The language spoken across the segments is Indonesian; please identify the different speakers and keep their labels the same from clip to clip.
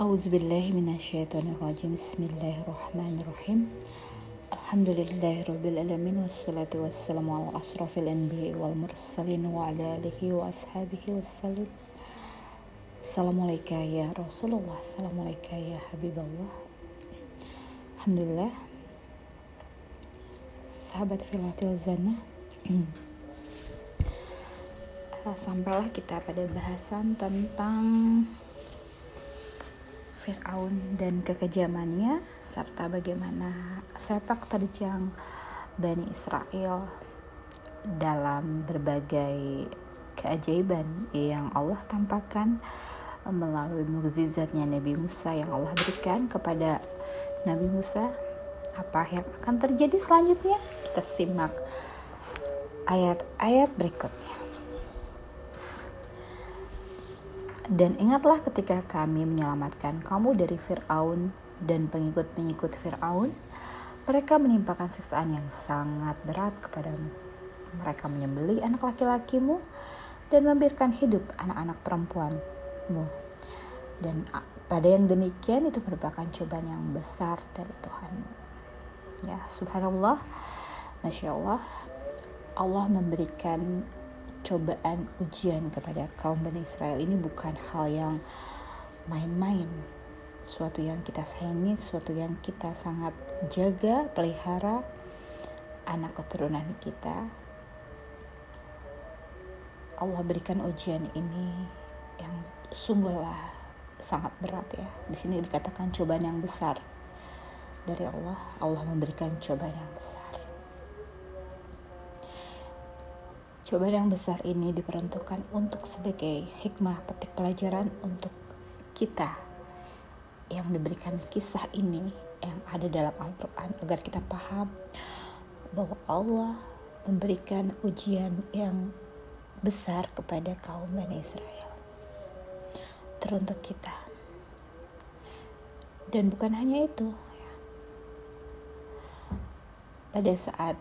Speaker 1: A'udzubillahiminasyaitonirrajim Bismillahirrahmanirrahim Alhamdulillahirrabbilalamin Wassalatu wassalamu ala asrafil anbiya wal mursalin Wa ala alihi wa ashabihi wassalim Assalamualaikum ya Rasulullah Assalamualaikum ya Habiballah Alhamdulillah Sahabat Filatil Zana Sampailah kita pada bahasan tentang Fir'aun dan kekejamannya serta bagaimana sepak terjang Bani Israel dalam berbagai keajaiban yang Allah tampakkan melalui mukjizatnya Nabi Musa yang Allah berikan kepada Nabi Musa. Apa yang akan terjadi selanjutnya? Kita simak ayat-ayat berikutnya Dan ingatlah ketika kami menyelamatkan kamu dari Fir'aun dan pengikut-pengikut Fir'aun, mereka menimpakan siksaan yang sangat berat kepadamu. Mereka menyembeli anak laki-lakimu dan membiarkan hidup anak-anak perempuanmu. Dan pada yang demikian itu merupakan cobaan yang besar dari Tuhan. Ya, subhanallah, masya Allah, Allah memberikan cobaan ujian kepada kaum Bani Israel. Ini bukan hal yang main-main. Suatu yang kita sayangi suatu yang kita sangat jaga pelihara anak keturunan kita. Allah berikan ujian ini yang sungguhlah sangat berat ya. Di sini dikatakan cobaan yang besar dari Allah. Allah memberikan cobaan yang besar Cobaan yang besar ini diperuntukkan untuk sebagai hikmah petik pelajaran untuk kita yang diberikan kisah ini yang ada dalam Al-Quran agar kita paham bahwa Allah memberikan ujian yang besar kepada kaum Bani Israel. Teruntuk kita. Dan bukan hanya itu pada saat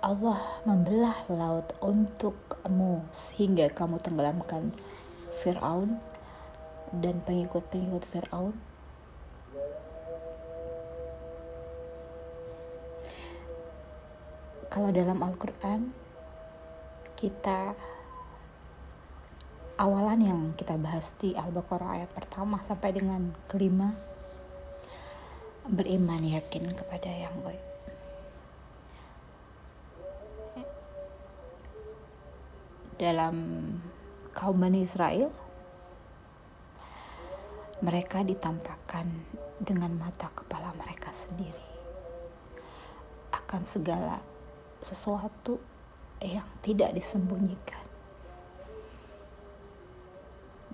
Speaker 1: Allah membelah laut untukmu sehingga kamu tenggelamkan Fir'aun dan pengikut-pengikut Fir'aun. Kalau dalam Al-Quran kita awalan yang kita bahas di Al-Baqarah ayat pertama sampai dengan kelima beriman yakin kepada yang baik dalam kaum Bani Israel mereka ditampakkan dengan mata kepala mereka sendiri. Akan segala sesuatu yang tidak disembunyikan.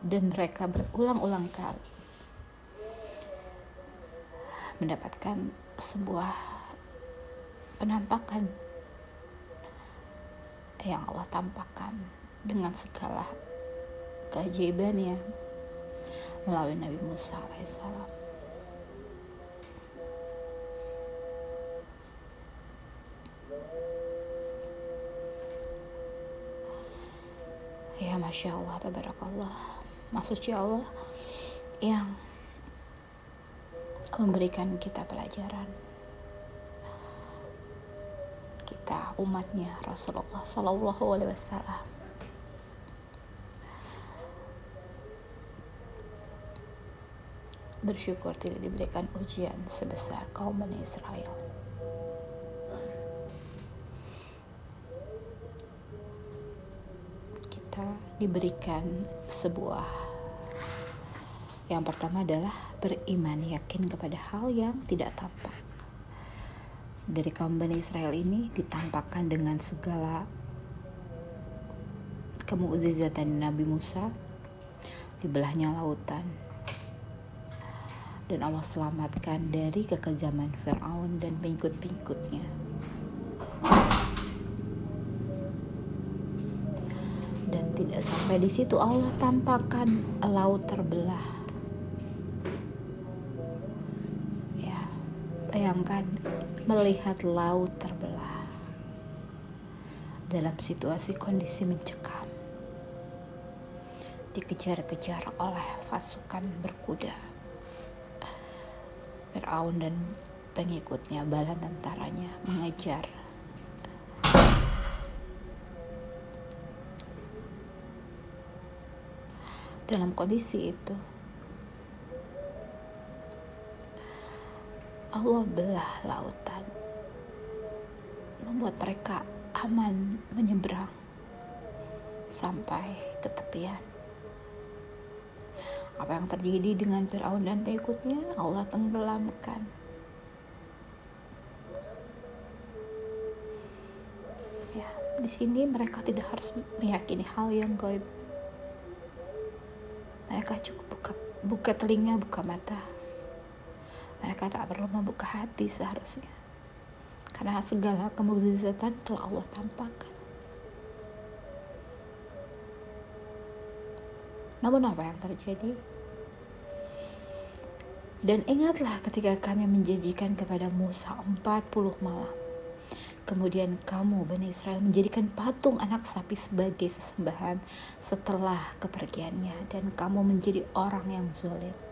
Speaker 1: Dan mereka berulang-ulang kali mendapatkan sebuah penampakan yang Allah tampakkan dengan segala keajaibannya melalui Nabi Musa alaihissalam. Ya Masya Allah, Tabarakallah Maksudnya Allah yang memberikan kita pelajaran kita umatnya Rasulullah Sallallahu Alaihi Wasallam bersyukur tidak diberikan ujian sebesar kaum Bani Israel. Kita diberikan sebuah yang pertama adalah beriman yakin kepada hal yang tidak tampak dari kaum Bani Israel ini ditampakkan dengan segala kemukjizatan Nabi Musa dibelahnya lautan dan Allah selamatkan dari kekejaman Firaun dan pengikut-pengikutnya. Dan tidak sampai di situ Allah tampakkan laut terbelah. Bayangkan melihat laut terbelah dalam situasi kondisi mencekam. dikejar-kejar oleh pasukan berkuda. Fir'aun dan pengikutnya, bala tentaranya mengejar dalam kondisi itu Allah belah lautan membuat mereka aman menyeberang sampai ke tepian. Apa yang terjadi dengan Fir'aun dan pengikutnya Allah tenggelamkan. Ya di sini mereka tidak harus meyakini hal yang gaib mereka cukup buka, buka telinga, buka mata. Mereka tak perlu membuka hati seharusnya. Karena segala kemukjizatan telah Allah tampakkan. Namun apa yang terjadi? Dan ingatlah ketika kami menjanjikan kepada Musa 40 malam Kemudian kamu, Bani Israel, menjadikan patung anak sapi sebagai sesembahan setelah kepergiannya. Dan kamu menjadi orang yang zalim.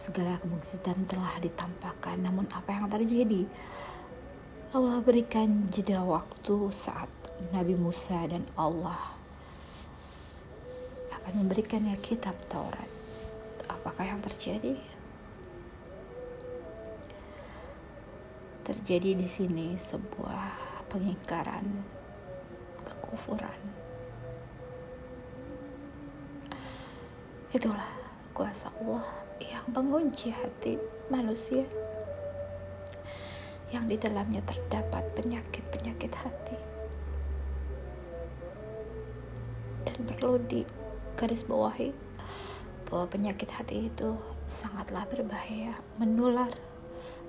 Speaker 1: Segala kemungkinan telah ditampakkan, namun apa yang terjadi? Allah berikan jeda waktu saat Nabi Musa dan Allah akan memberikannya kitab Taurat. Apakah yang terjadi? terjadi di sini sebuah pengingkaran kekufuran. Itulah kuasa Allah yang mengunci hati manusia yang di dalamnya terdapat penyakit-penyakit hati. Dan perlu di garis bawahi bahwa penyakit hati itu sangatlah berbahaya, menular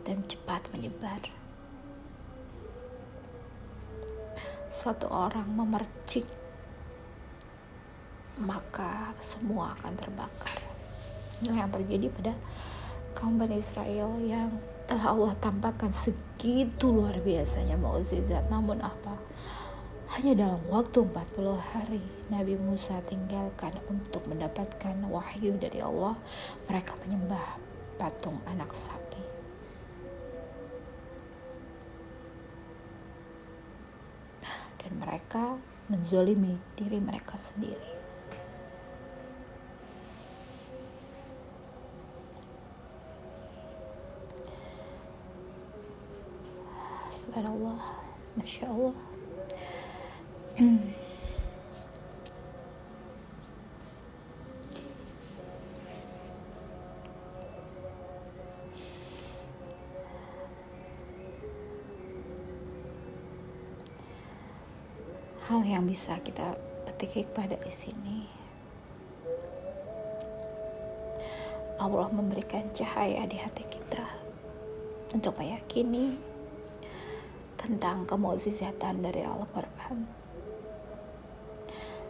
Speaker 1: dan cepat menyebar. Satu orang memercik, maka semua akan terbakar. Nah, yang terjadi pada kaum Bani Israel yang telah Allah tampakkan segitu luar biasanya mukjizat. Namun apa? Hanya dalam waktu 40 hari Nabi Musa tinggalkan untuk mendapatkan wahyu dari Allah. Mereka menyembah patung anak sapi. dan mereka menzolimi diri mereka sendiri. Subhanallah, Masya Allah. hal yang bisa kita petik pada di sini. Allah memberikan cahaya di hati kita untuk meyakini tentang kemukjizatan dari Al-Quran.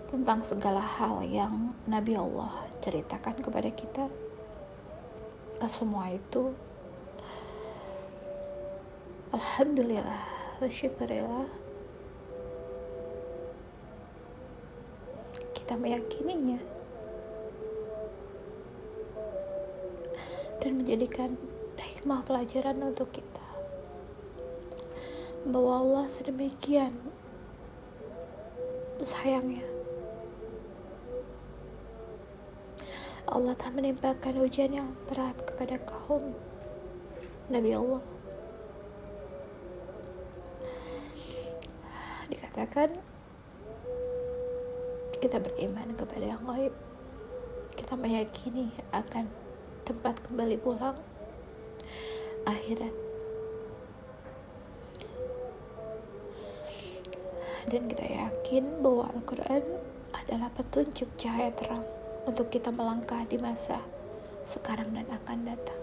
Speaker 1: Tentang segala hal yang Nabi Allah ceritakan kepada kita. Ke semua itu. Alhamdulillah syukurillah. Kita meyakininya. Dan menjadikan hikmah pelajaran untuk kita bahwa Allah sedemikian sayangnya. Allah tak menimpakan ujian yang berat kepada kaum Nabi Allah. Dikatakan kita beriman kepada yang gaib. Kita meyakini akan tempat kembali pulang akhirat dan kita yakin bahwa Al-Quran adalah petunjuk cahaya terang untuk kita melangkah di masa sekarang dan akan datang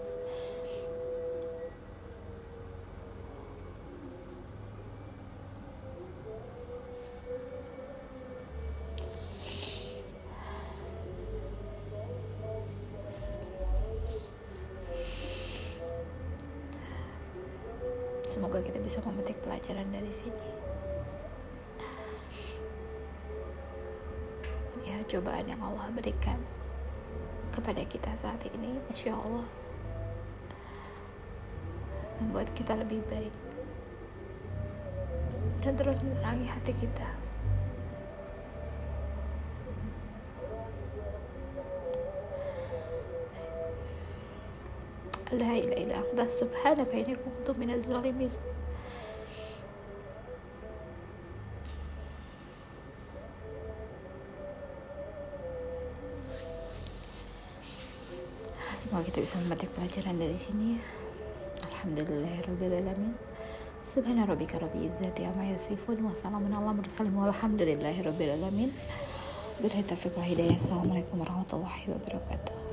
Speaker 1: Semoga kita bisa memetik pelajaran dari sini. Cobaan yang Allah berikan kepada kita saat ini Masya Allah membuat kita lebih baik dan terus menerangi hati kita. La ilaha illa subhanaka inni kuntu minaz zalimin Semoga kita bisa memetik pelajaran dari sini ya. Alhamdulillahirrabbilalamin. Subhana rabbika rabbil izzati amma yasifun wa salamun ala mursalin walhamdulillahirabbil alamin. Billahi taufiq wal hidayah. Assalamualaikum warahmatullahi wabarakatuh.